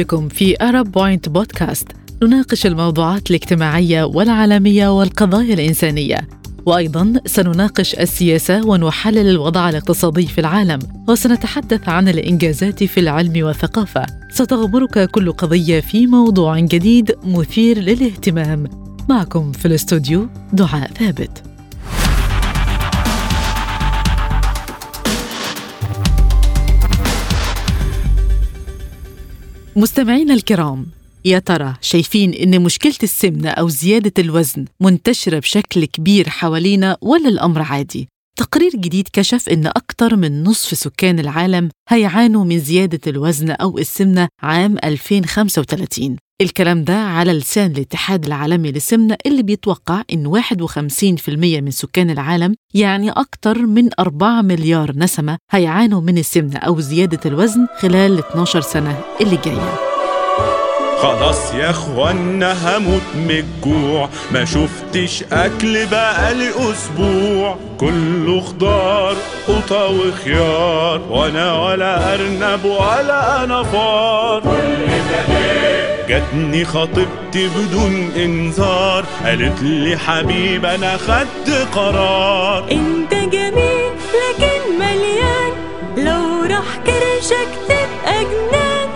بكم في أرب بوينت بودكاست نناقش الموضوعات الاجتماعية والعالمية والقضايا الإنسانية. وأيضا سنناقش السياسة ونحلل الوضع الاقتصادي في العالم وسنتحدث عن الإنجازات في العلم والثقافة. ستغمرك كل قضية في موضوع جديد مثير للاهتمام. معكم في الاستوديو دعاء ثابت. مستمعينا الكرام يا ترى شايفين إن مشكلة السمنة أو زيادة الوزن منتشرة بشكل كبير حوالينا ولا الأمر عادي؟ تقرير جديد كشف إن أكثر من نصف سكان العالم هيعانوا من زيادة الوزن أو السمنة عام 2035 الكلام ده على لسان الاتحاد العالمي للسمنة اللي بيتوقع إن 51% من سكان العالم يعني أكثر من 4 مليار نسمة هيعانوا من السمنة أو زيادة الوزن خلال 12 سنة اللي جاية. خلاص يا إخوانا هموت من الجوع. ما شفتش أكل بقالي أسبوع. كله خضار قطة وخيار وأنا ولا أرنب ولا أنا فار جاتني خطيبتي بدون انذار قالت لي حبيب أنا خدت قرار. أنت جميل لكن مليان لو راح كرشك تبقى جنان.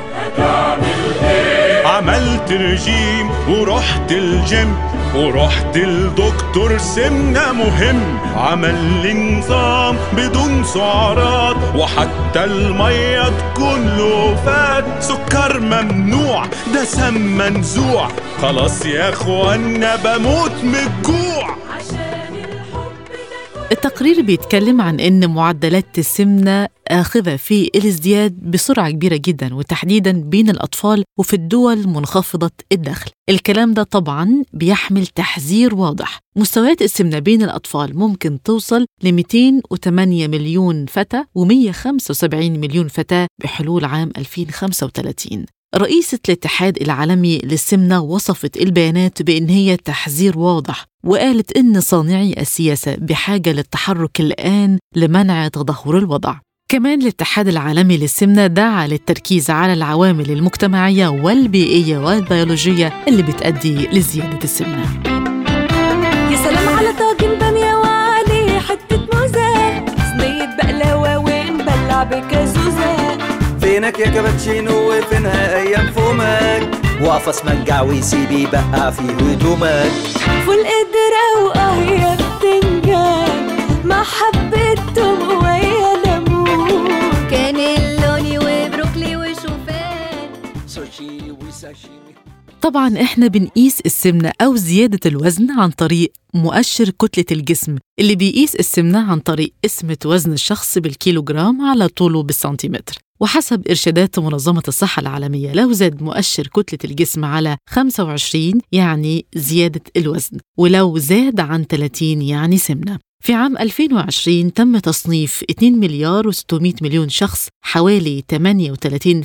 عملت رجيم ورحت الجيم ورحت الدكتور سمنة مهم عمل لي نظام بدون سعرات وحتى المية تكون له فات سكر ممنوع ده سم منزوع. خلاص يا اخوانا بموت من الجوع. التقرير بيتكلم عن إن معدلات السمنة آخذة في الازدياد بسرعة كبيرة جدا وتحديدا بين الأطفال وفي الدول منخفضة الدخل. الكلام ده طبعا بيحمل تحذير واضح. مستويات السمنة بين الأطفال ممكن توصل ل 208 مليون فتى و175 مليون فتاة بحلول عام 2035. رئيسة الاتحاد العالمي للسمنة وصفت البيانات بأن هي تحذير واضح وقالت إن صانعي السياسة بحاجة للتحرك الآن لمنع تدهور الوضع. كمان الاتحاد العالمي للسمنة دعا للتركيز على العوامل المجتمعية والبيئية والبيولوجية اللي بتؤدي لزيادة السمنة. فينك يا كابتشينو وفينها أيام فمك واقف اسمنجع ويسيب يبقع في هدومك. فول قدرة وقهية بتنجان مع حبة توم ويا ليمون كانيلوني وبروكلي وشوفان. سوشي وساشيمي طبعا إحنا بنقيس السمنة أو زيادة الوزن عن طريق مؤشر كتلة الجسم اللي بيقيس السمنة عن طريق قسمة وزن الشخص بالكيلوغرام على طوله بالسنتيمتر. وحسب إرشادات منظمة الصحة العالمية لو زاد مؤشر كتلة الجسم على 25 يعني زيادة الوزن ولو زاد عن 30 يعني سمنة. في عام 2020 تم تصنيف 2 مليار و600 مليون شخص حوالي 38%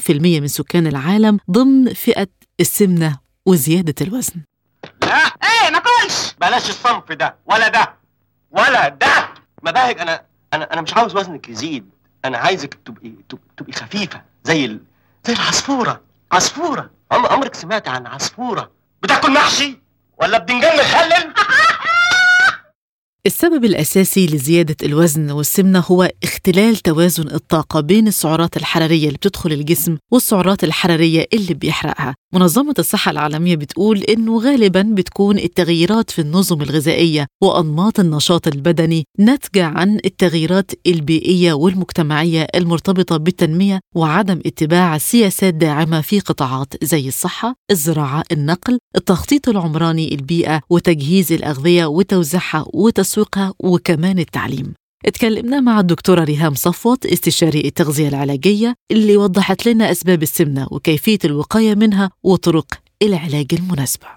من سكان العالم ضمن فئة السمنة وزيادة الوزن. لا! إيه ما كلش بلاش الصنف ده ولا ده ولا ده! مباهج أنا أنا أنا مش عاوز وزنك يزيد. أنا عايزك تبقي تبقي, خفيفة زي ال... زي العصفورة. عصفورة. عم عمرك سمعت عن عصفورة؟ بتاكل محشي؟ ولا بدنجان مخلل؟ السبب الأساسي لزيادة الوزن والسمنة هو اختلال توازن الطاقة بين السعرات الحرارية اللي بتدخل الجسم والسعرات الحرارية اللي بيحرقها. منظمة الصحة العالمية بتقول إنه غالبا بتكون التغييرات في النظم الغذائية وأنماط النشاط البدني ناتجة عن التغييرات البيئية والمجتمعية المرتبطة بالتنمية وعدم اتباع سياسات داعمة في قطاعات زي الصحة، الزراعة، النقل، التخطيط العمراني، البيئة وتجهيز الأغذية وتوزيعها وتسويقها وكمان التعليم. اتكلمنا مع الدكتورة ريهام صفوت استشاري التغذية العلاجية اللي وضحت لنا أسباب السمنة وكيفية الوقاية منها وطرق العلاج المناسبة.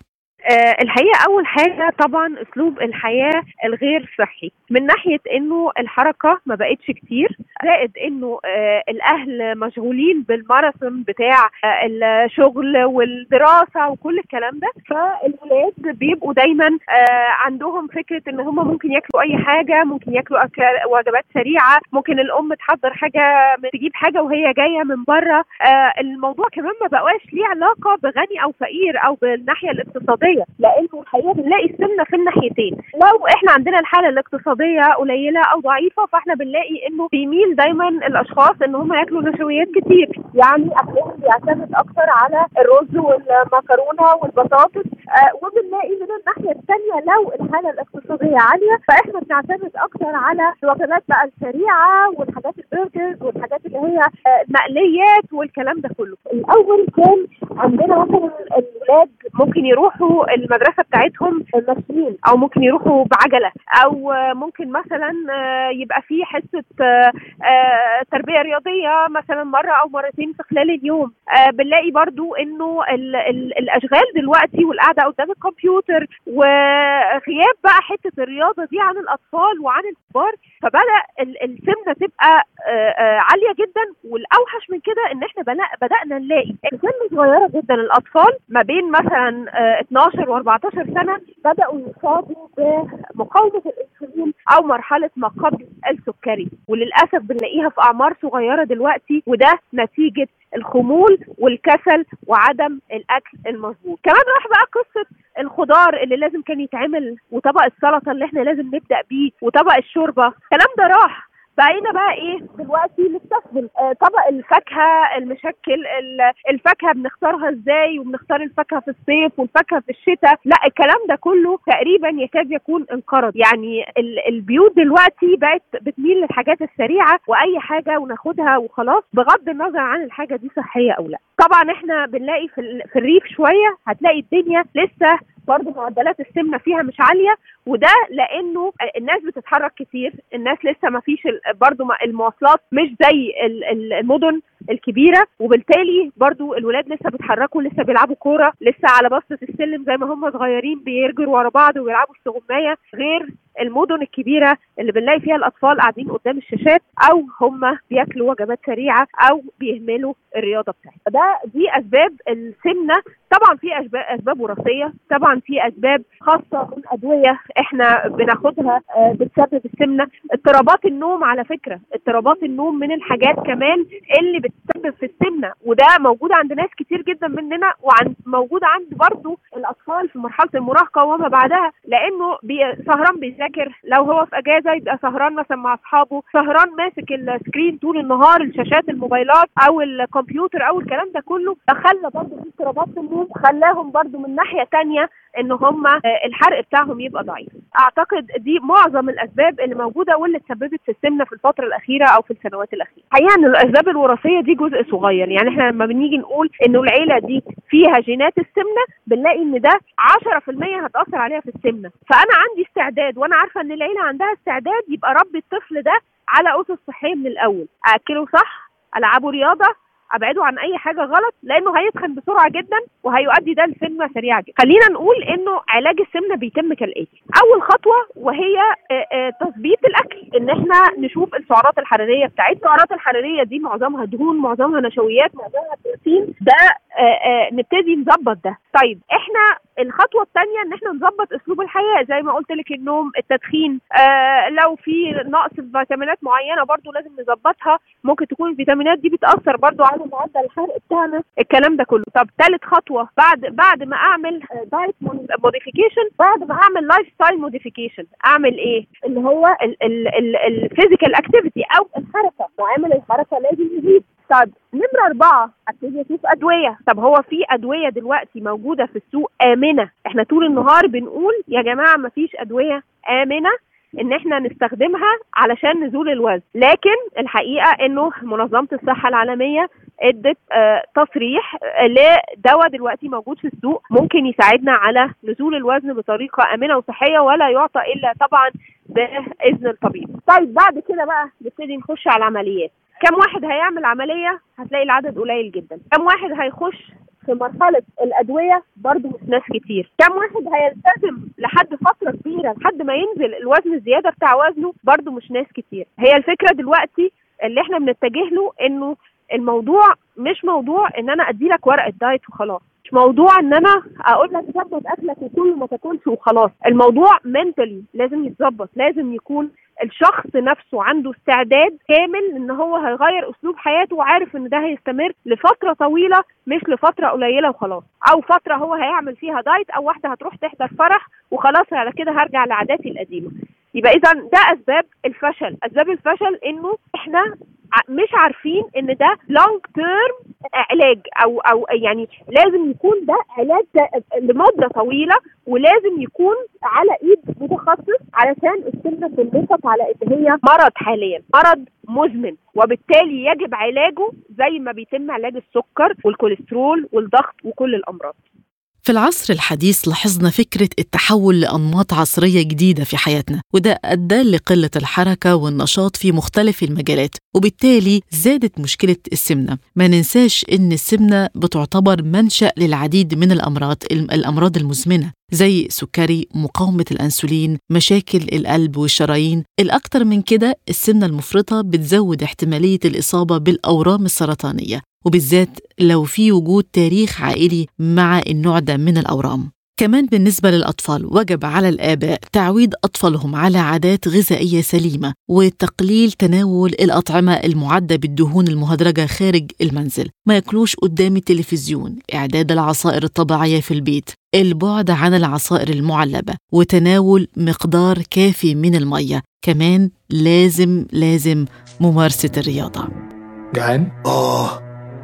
الحقيقة أول حاجة طبعا أسلوب الحياة الغير صحي. من ناحية إنه الحركة ما بقتش كتير زائد إنه آه، الأهل مشغولين بالماراثون بتاع آه، الشغل والدراسة وكل الكلام ده. فالولاد بيبقوا دايما آه، عندهم فكرة إن هم ممكن ياكلوا أي حاجة ممكن ياكلوا وجبات سريعة ممكن الأم تحضر حاجة تجيب حاجة وهي جاية من بره. آه، الموضوع كمان ما بقاش ليه علاقة بغني أو فقير أو بالناحية الاقتصادية. لأنه الحقيقة بنلاقي السمنة في الناحيتين. لو إحنا عندنا الحالة الاقتصادية قليلة أو ضعيفة فإحنا بنلاقي إنه بيميل دايما الأشخاص إن هم يأكلوا نشويات كتير. يعني أكلهم بيعتمد أكتر على الرز والمكرونة والبطاطس. آه وبنلاقي من الناحية الثانية لو الحالة الاقتصادية عالية فإحنا بنعتمد أكتر على الوجبات بقى السريعة والحاجات البرجرز والحاجات اللي هي آه، المقليات والكلام ده كله. الأول كان عندنا مثلا الولاد ممكن يروحوا المدرسة بتاعتهم ماشيين أو ممكن يروحوا بعجلة أو ممكن مثلا آه، يبقى في حصة آه، آه، تربية رياضية مثلا مرة أو مرتين في خلال اليوم. بنلاقي برضو إنه ال ال الأشغال دلوقتي والقعدة قدام الكمبيوتر وغياب بقى حتة الرياضة دي عن الأطفال وعن الكبار. فبدأ ال- السمنه تبقى عالية جدا والأوحش من كده إن إحنا بدأنا نلاقي سن صغيره جدا الاطفال ما بين مثلا آه، 12 و14 سنة بدأوا يصابوا بمقاومة الانسولين أو مرحلة ما قبل السكري. وللأسف بنلاقيها في أعمار صغيرة دلوقتي وده نتيجة الخمول والكسل وعدم الأكل المظبوط. كمان راح بقى قصة الخضار اللي لازم كان يتعمل وطبق السلطة اللي إحنا لازم نبدأ بيه وطبق الشوربة. الكلام ده راح بقينا بقى إيه؟ دلوقتي نستسهل آه طبق الفاكهة المشكل. ال- الفاكهة بنختارها إزاي؟ وبنختار الفاكهة في الصيف والفاكهة في الشتاء. لا الكلام ده كله تقريبا يكاد يكون انقرض. يعني ال- البيوت دلوقتي بقت بتميل للحاجات السريعة وأي حاجة وناخدها وخلاص بغض النظر عن الحاجة دي صحية أو لا. طبعا إحنا بنلاقي في, في الريف شوية هتلاقي الدنيا لسه برضه معدلات السمنة فيها مش عالية وده لأنه الناس بتتحرك كتير الناس لسه ما فيش برضه المواصلات مش زي ال- ال- المدن الكبيرة وبالتالي برضو الولاد لسه بيتحركوا لسه بيلعبوا كورة لسه على بسطة السلم زي ما هم صغيرين بيرجروا ورا بعض وبيلعبوا استغماية غير المدن الكبيرة اللي بنلاقي فيها الأطفال قاعدين قدام الشاشات أو هم بياكلوا وجبات سريعة أو بيهملوا الرياضة بتاعتهم. فده دي أسباب السمنة. طبعا في اسباب أسباب وراثية. طبعا في أسباب خاصة بالادويه إحنا بناخدها آه، بتسبب السمنة. اضطرابات النوم على فكرة. اضطرابات النوم من الحاجات كمان اللي بتسبب في السمنة. وده موجود عند ناس كتير جدا مننا وعند موجود عند برضو الأطفال في مرحلة المراهقة وما بعدها لأنه بي سهران بيذاكر لو هو في أجازة يبقى سهران مثلا مع أصحابه. سهران ماسك ال screen طول النهار الشاشات الموبايلات أو الكمبيوتر أو الكلام ده كله. فخلى برضو في اضطرابات النوم خلاهم برضو من ناحية تانية إن هم آه، الحرق بتاعهم يبقى ضعيف. اعتقد دي معظم الاسباب اللي موجوده واللي تسببت في السمنه في الفترة الاخيره أو في السنوات الاخيره. حقيقة إن الأسباب الوراثية دي جزء صغير. يعني إحنا لما بنيجي نقول إنه العيلة دي فيها جينات السمنة بنلاقي إن ده 10% هتأثر عليها في السمنة. فأنا عندي استعداد وأنا عارفة إن العيلة عندها استعداد يبقى ربي الطفل ده على أسس صحية من الأول. أكله صح ألعبه رياضة أبعده عن أي حاجة غلط لأنه هيتخن بسرعة جدا وهيؤدي ده لسمنه سريعه جدا. خلينا نقول إنه علاج السمنة بيتم كالآتي. أول خطوة وهي آه، آه، تظبيط الأكل. إن إحنا نشوف السعرات الحرارية بتاعتنا. السعرات الحرارية دي معظمها دهون معظمها نشويات معظمها بروتين. ده نبتدي نظبط ده. طيب إحنا الخطوة الثانية إن إحنا نظبط أسلوب الحياة. زي ما قلت لك النوم التدخين آه لو في نقص في فيتامينات معينة برضو لازم نظبطها. ممكن تكون الفيتامينات دي بتأثر برضو على معدل الحرق بتاعنا. الكلام ده كله. طب ثالث خطوة. بعد بعد ما أعمل diet modification بعد ما أعمل lifestyle modification أعمل إيه؟ اللي هو ال physical activity أو الحركة. معامل الحركة لازم يزيد. طب نمرة أربعة أبتدي أشوف أدوية. طب هو في أدوية دلوقتي موجودة في السوق آمنة؟ إحنا طول النهار بنقول يا جماعة مفيش أدوية آمنة إن إحنا نستخدمها علشان نزول الوزن. لكن الحقيقة إنه منظمة الصحة العالمية أدت آه تصريح لدواء دلوقتي موجود في السوق ممكن يساعدنا على نزول الوزن بطريقة آمنة وصحية ولا يعطى إلا طبعا بإذن الطبيب. طيب بعد كده بقى نبتدي نخش على العمليات. كم واحد هيعمل عملية هتلاقي العدد قليل جدا. كم واحد هيخش في مرحلة الأدوية برضو مش ناس كتير. كم واحد هيلتزم لحد فترة كبيرة لحد ما ينزل الوزن الزيادة بتاع وزنه برضو مش ناس كتير. هي الفكرة دلوقتي اللي إحنا بنتجه له إنه الموضوع مش موضوع إن أنا أدي لك ورقة دايت وخلاص. مش موضوع إن أنا أقول لك ظبط أكلك وكل ما تاكلش وخلاص. الموضوع منتلي لازم يتظبط لازم يكون الشخص نفسه عنده استعداد كامل إن هو هيغير أسلوب حياته وعارف إن ده هيستمر لفترة طويلة مش لفترة قليلة وخلاص. أو فترة هو هيعمل فيها دايت أو واحدة هتروح تحضر فرح وخلاص على كده هرجع لعاداتي القديمة. يبقى اذا ده أسباب الفشل. أسباب الفشل إنه إحنا مش عارفين إن ده لونج تيرم علاج أو أو يعني لازم يكون ده علاج ده لمدة طويلة ولازم يكون على إيد متخصص علشان السمنة تنبسط على إن هي مرض حاليا مرض مزمن وبالتالي يجب علاجه زي ما بيتم علاج السكر والكوليسترول والضغط وكل الأمراض. في العصر الحديث لاحظنا فكرة التحول لأنماط عصرية جديدة في حياتنا وده أدى لقلة الحركة والنشاط في مختلف المجالات وبالتالي زادت مشكلة السمنة. ما ننساش إن السمنة بتعتبر منشأ للعديد من الأمراض الأمراض المزمنة. زي سكري مقاومة الأنسولين مشاكل القلب والشرايين. الأكثر من كده السمنة المفرطة بتزود احتمالية الإصابة بالأورام السرطانية وبالذات لو في وجود تاريخ عائلي مع النوع ده من الأورام. كمان بالنسبة للأطفال وجب على الآباء تعويد أطفالهم على عادات غذائية سليمة وتقليل تناول الأطعمة المعدة بالدهون المهدرجة خارج المنزل. ما ياكلوش قدام التلفزيون إعداد العصائر الطبيعية في البيت البعد عن العصائر المعلبة وتناول مقدار كافي من المية. كمان لازم لازم ممارسة الرياضة. جعان؟ آه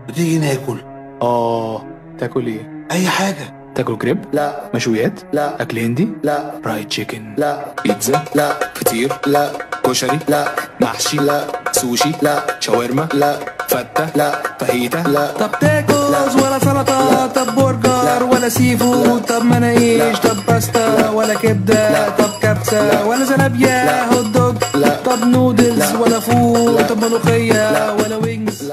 بتيجي ناكل. آه تاكل إيه؟ أي حاجة. تاكل كريب؟ لا. مشويات؟ لا. أكل هندي؟ لا. fried chicken. لا. بيتزا؟ لا. فطير؟ لا. كشري؟ لا. محشي؟ لا. سوشي؟ لا. شاورما؟ لا. فتة؟ لا. فاهيتا؟ لا. طب تاكوز ولا سلطة؟ طب برجر ولا seafood طب مناقيش؟ طب باستا ولا كبدة؟ طب كبسة ولا زلابية hot لا. طب نودلز ولا فول. طب ملوخية ولا wings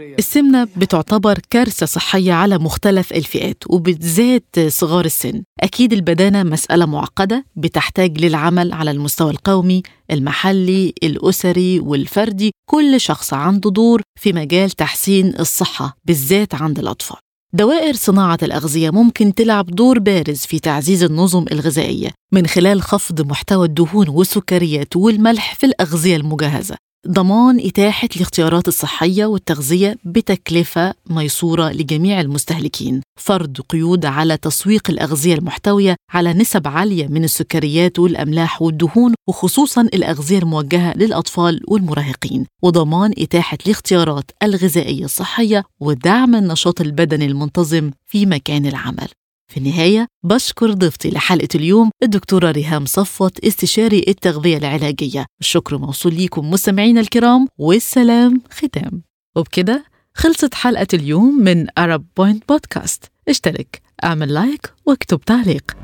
إيه؟ السمنة بتعتبر كارثة صحية على مختلف الفئات وبالذات صغار السن أكيد البدانة مسألة معقدة بتحتاج للعمل على المستوى القومي المحلي الأسري والفردي كل شخص عنده دور في مجال تحسين الصحة بالذات عند الأطفال دوائر صناعة الأغذية ممكن تلعب دور بارز في تعزيز النظم الغذائية من خلال خفض محتوى الدهون والسكريات والملح في الأغذية المجهزة. ضمان إتاحة الاختيارات الصحية والتغذية بتكلفة ميسورة لجميع المستهلكين. فرض قيود على تسويق الأغذية المحتوية على نسب عالية من السكريات والأملاح والدهون وخصوصا الأغذية الموجهة للأطفال والمراهقين. وضمان إتاحة الاختيارات الغذائية الصحية ودعم النشاط البدني المنتظم في مكان العمل. في النهاية بشكر ضيفتي لحلقة اليوم الدكتورة ريهام صفوت استشاري التغذية العلاجية. الشكر موصول ليكم مستمعينا الكرام والسلام ختام. وبكده خلصت حلقة اليوم من Arab Point بودكاست اشترك اعمل لايك واكتب تعليق.